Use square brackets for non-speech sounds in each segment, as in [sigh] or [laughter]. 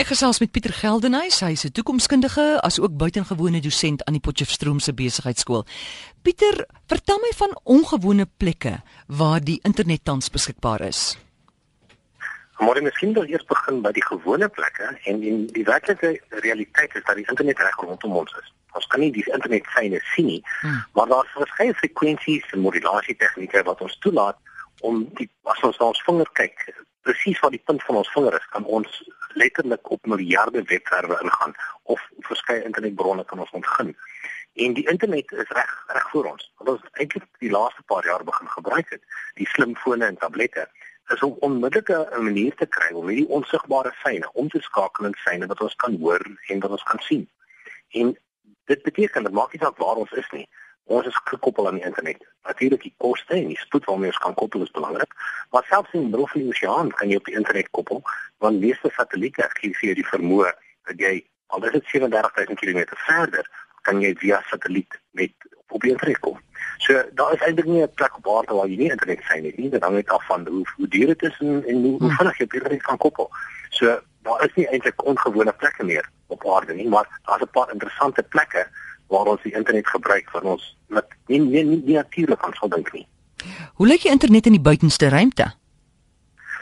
Ek gesels met Pieter Geldenhuys, hy is 'n toekomskundige as ook buitengewone dosent aan die Potchefstroomse Besigheidsskool. Pieter, vertel my van ongewone plekke waar die internet tans beskikbaar is. Maar ons miskien wil eers begin by die gewone plekke en in die werklike realiteit is dat die internet reg rondom ons is. Ons kan nie die internet syne sien nie, hmm. maar daar is verskeie frekwensies en modulasie tegnieke wat ons toelaat om die as ons na ons vinger kyk presies waar die punt van ons vinger is kan ons letterlik op miljarde webwerwe ingaan of verskeie internetbronne kan ons ontgin. En die internet is reg reg voor ons wat ons eintlik die laaste paar jaar begin gebruik het die slimfone en tablette is om onmiddellike 'n manier te kry om hierdie onsigbare syne om te skakel in syne wat ons kan hoor en wat ons kan sien. En dit beteken dat maak nie saak waar ons is nie Ons is gekoppel aan die internet. Natuurlik die koste en die spoed waarmee ons kan koppel is belangrik, maar selfs in die middel van die oseaan kan jy op die internet koppel, want meeste satelliete gee vir jou die vermoë dat jy al is dit 37000 km verder, kan jy via satelliet met op die internet kom. So daar is eintlik nie 'n plek op aarde waar jy nie internet sien nie. Dit hang net af van hoe hoe duur dit is en, en hoe, hoe vinnig jy op internet kan koppel. So daar is nie eintlik ongewone plekke meer op aarde nie, maar daar's 'n paar interessante plekke waar ons die internet gebruik van ons wat nie nie, nie, nie natuurlik aan sal dink nie. Hoe lyk die internet in die buitenste ruimte?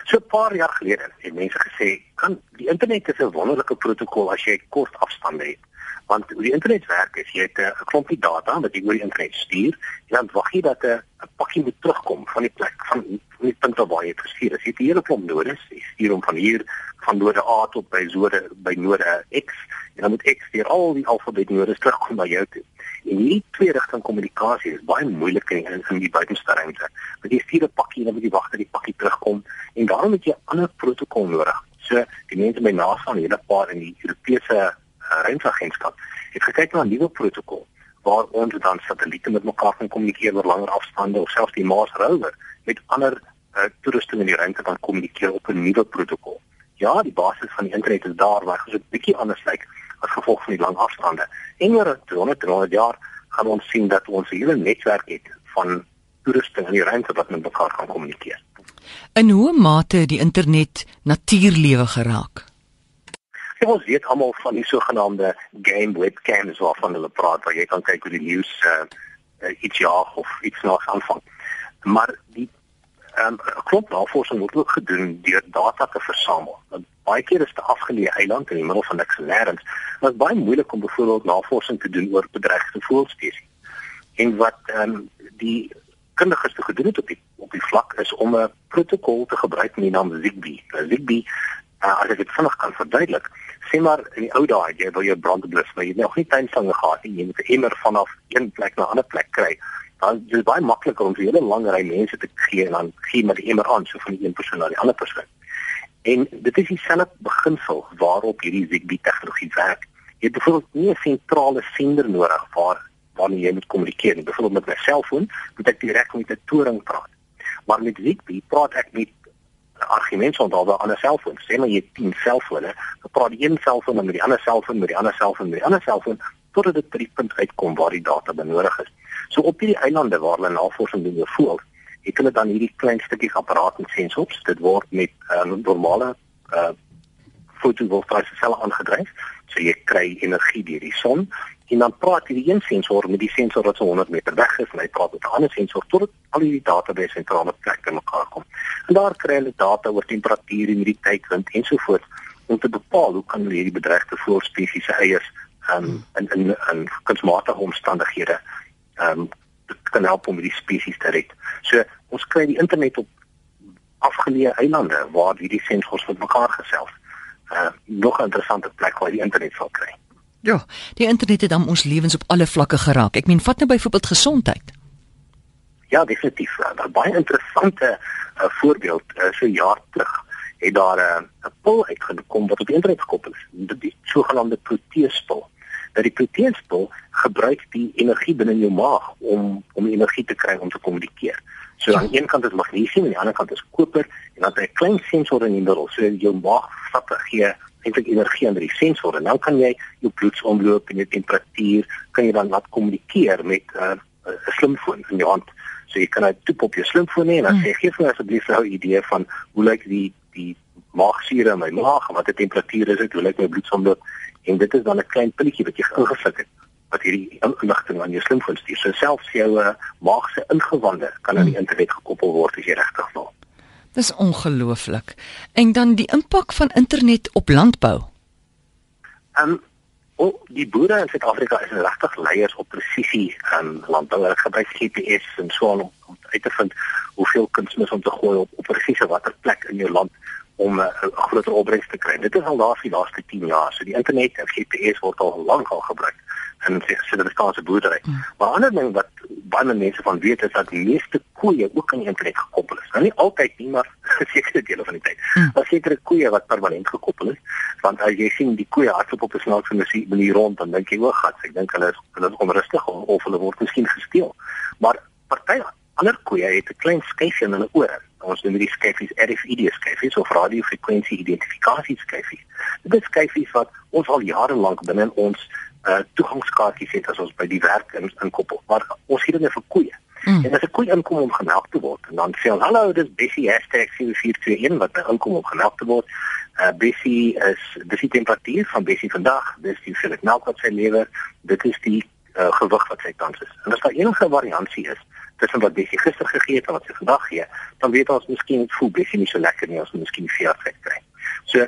So 'n paar jaar gelede het mense gesê, kan die internet is 'n wonderlike protokol as jy kort afstande het. Want hoe die internet werk is jy het 'n klompie data wat jy oor die internet stuur en dan wag jy dat 'n pakkie moet terugkom van die plek van die punt waar jy gestuur is. Jy het 'n hele klomp nodes. Jy stuur hom van hier van node A tot by node by node X en dan moet X deur al die alfabetnodes terugkom na jou toe. En hierdie twee rigting kommunikasie is baie moeilik in in die buitenste ruimte. Want jy stuur 'n pakkie en dan moet jy wag dat die pakkie terugkom en daarom het jy 'n ander protokol nodig. So die mense by NASA en hele paar in die Europese uh, ruimteagentskap het gekyk na 'n nuwe protokol waar ons dan satelliete met mekaar kan kommunikeer oor langer afstande of selfs die Mars rover met ander uh, toerusting in die ruimte kan kommunikeer op 'n nuwe protokol. Ja, die basis van die internet is daar, maar dit is 'n bietjie anders lyk as gevolg van die lang afstande. En oor 200, 300 jaar gaan ons sien dat ons 'n hele netwerk het van toerusting in die ruimte wat met mekaar kan kommunikeer. In hoe mate het die internet natuurlewe geraak? Ja, ons weet almal van die sogenaamde game webcams waarvan hulle praat waar jy kan kyk hoe die nuus uh, uh, iets jaag of iets nog aanvang. Maar die ehm um, klop navorsing word ook gedoen deur data te versamel. Want baie keer is 'n afgeleë eiland in die middel van niks nêrens. Dit is baie moeilik om byvoorbeeld navorsing te doen oor bedreigde voëlspesies. En wat ehm um, die kundiges te gedoen het op die op die vlak is om 'n protokol te gebruik met die naam Zigbee. Nou Zigbee, uh, as ek dit vinnig kan verduidelik, sê maar in die ou dae jy wil jou brandblus, maar jy het nog nie tuinslange gehad nie, jy moet 'n emmer vanaf een plek na 'n ander plek kry. Dan is dit baie makliker om vir hele lang ry mense te gee en dan gee maar emmer aan so van die een persoon na die ander persoon. En dit is dieselfde beginsel waarop hierdie Zigbee tegnologie werk. Jy het byvoorbeeld nie 'n sentrale sender nodig waar waarmee jy moet kommunikeer. Byvoorbeeld met my selfoon, moet ek direk met 'n toring praat. Maar met Zigbee praat ek met argumente onder aan 'n selfoon. Sê maar jy het 10 selfone, dan praat die een selfoon met die ander selfoon, met die ander selfoon, met die ander selfoon totdat dit by die punt uitkom waar die data benodig is. So op hierdie eilande waar hulle navorsing doen oor voëls, het hulle dan hierdie klein stukkie apparaat en sensors. Dit word met 'n uh, normale uh fotovoltaïese selle aangedryf. So jy kry energie deur die son en dan praat hierdie een sensor met die sensor wat so 100 meter weg is en hy praat met 'n ander sensor totdat al die data by sentrale plek in mekaar kom. En daar kry hulle data oor temperatuur, humiditeit, wind ensovoorts om te bepaal hoe kan hulle hierdie bedreigde voëlspesies se eiers um, in in in kunsmatige omstandighede ehm um, kan help om die spesies te red. So ons kry die internet op afgeleë eilande waar hierdie sensors met mekaar gesels. Uh nog 'n interessante plek waar die internet sal kry. Ja, die internet het dan ons lewens op alle vlakke geraak. Ek meen, vat nou byvoorbeeld gesondheid. Ja, definitief. Daar baie interessante uh, voorbeeld uh, so jaar terug het daar 'n uh, pil uitgekom wat op die internet gekoppel is. Dit die sogenaamde proteespil. Dat die proteespil gebruik die energie binne in jou maag om om energie te kry om te kommunikeer. So aan een kant is magnesium en aan die ander kant is koper en dan 'n klein sensor in die middel. So jou maag vat gee eintlik energie aan die sensor en dan kan jy jou bloedsomloop en jou temperatuur kan jy dan laat kommunikeer met uh, 'n uh, slimfoon in jou hand. So jy kan dit toep op jou slimfoon en dan hmm. sê gee vir my asseblief nou 'n idee van hoe lyk die die maagsure in my maag, wat die temperatuur is, hoe lyk my bloedsomloop en dit is dan 'n klein pilletjie wat jy ingeflik het wat hierdie inligting aan jou slimfoon stuur. So selfs jou uh, maagse ingewande kan aan die hmm. internet gekoppel word as jy regtig wil. Dis ongelooflik. En dan die impak van internet op landbou. Ehm um, oh, die boere in Suid-Afrika is regtig leiers op presisie um, landbou. Hulle gebruik GPS en so aan om, om uit te vind hoeveel kunsmis om te gooi op, op presiese watter plek in jou land om 'n uh, groter opbrengs te kry. Dit is al daar vir die laaste 10 jaar. So die internet en GPS word al lank al gebruik in Suid-Afrikaanse boerdery. Mm. Maar ander ding wat baie mense van weet is dat die meeste koeie ook aan die internet gekoppel is. Nou nie altyd nie, maar [laughs] sekere dele van die tyd. Mm. Daar sekere koeie wat permanent gekoppel is, want as jy sien die koeie hardloop op 'n snaakse manier rond, dan dink jy o, gat, ek dink hulle is hulle is onrustig of, of hulle word miskien gesteel. Maar party ander koeie het 'n klein skyfie in hulle ore. Ons noem die skyfies RFID skyfies of radiofrekwensie identifikasie skyfies. Dit is skyfies wat ons al jare lank binne in ons uh, toegangskaartjies het as ons by die werk in inkoppel. Maar ons het dit vir koeie. Mm. En as 'n koei inkom om gemelk te word, dan sê hulle hallo, dis Bessie #7421 wat by inkom om gemelk te word. Uh Bessie is dis die temperatuur van Bessie vandag, dis die hoeveelheid melk wat sy lewer, dit is die uh, gewig wat sy tans is. En as daar enige variasie is tussen wat Bessie gister gegee het en wat sy vandag gee, dan weet ons miskien het voel Bessie nie so lekker nie, ons moet miskien veertrek kry. So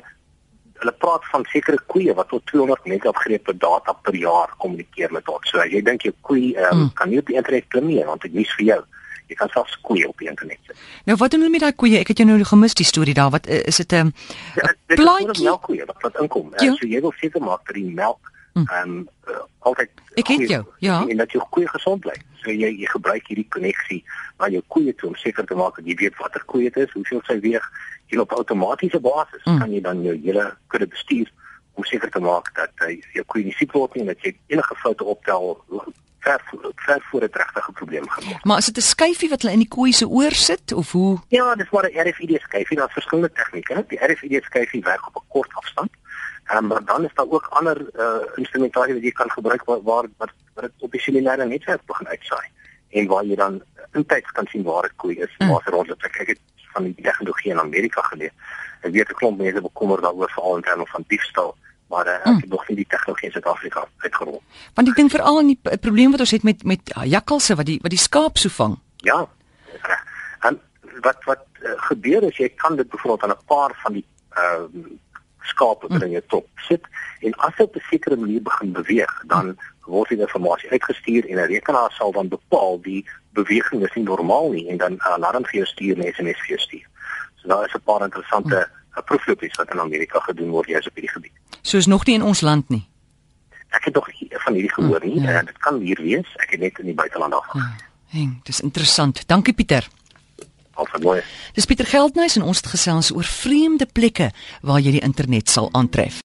hulle praat van sekere koeie wat tot 200 megabit data per jaar kommunikeer met ons. So as jy dink jou koei um, mm. kan nie op die internet klim nie, want dit is vir jou. Jy kan selfs koeie op die internet sit. Nou wat doen hulle met daai koeie? Ek het jou nou gemis die storie daar. Wat is dit 'n ja, plaatjie? Ja, koeie wat wat inkom. Uh, so jy wil seker maak dat die melk. Ehm um, uh, altyd Ek het jou. Ja. En dat jou koeie gesond bly. So jy jy gebruik hierdie koneksie na jou koeie toe om seker te maak dat jy weet watter koeie dit is, hoeveel sy weeg en op outomatiese basis mm. kan jy dan jou hele kudde bestuur om seker te maak dat jy uh, jou koeie nie siek word nie en dat jy enige foute optel ver ver voor 'n regtige probleem word. Maar is dit 'n skyfie wat hulle in die koei se oor sit of hoe? Ja, dis maar 'n RFID skyfie. Daar's verskillende tegnieke. Die RFID skyfie werk op 'n kort afstand. Um, maar dan is daar ook ander uh, instrumentarie wat jy kan gebruik waar waar wat wat op die cellulaire netwerk begin uitsaai en waar jy dan intyds kan sien waar 'n koei is, mm. waar sy rondloop. Ek kyk van die tegnologie in Amerika geleer. Ek weet 'n klomp mense bekommer daaroor veral in terme van diefstal, maar uh, ek hmm. het nog nie die tegnologie in Suid-Afrika uitgerol. Want ek dink veral in die probleem wat ons het met met jakkalse wat die wat die skaap so vang. Ja. En wat wat uh, gebeur is jy kan dit byvoorbeeld aan 'n paar van die uh skape binne hmm. jou top sit en as dit op 'n sekere manier begin beweeg, dan hmm. word die informasie uitgestuur en 'n rekenaar sal dan bepaal die beweging is nie normaal nie en dan 'n alarm vir jou stuur en SMS vir jou stuur. So daar is 'n paar interessante hmm. proeflopies wat in Amerika gedoen word juis op hierdie gebied. Soos nog nie in ons land nie. Ek het nog van hierdie gehoor nie. Ja. Dit kan hier wees. Ek het net in die buiteland af. Ja. Heng, dis interessant. Dankie Pieter. Alvermooi. Dis Pieter Geldnys en ons het gesels oor vreemde plekke waar jy die internet sal aantref.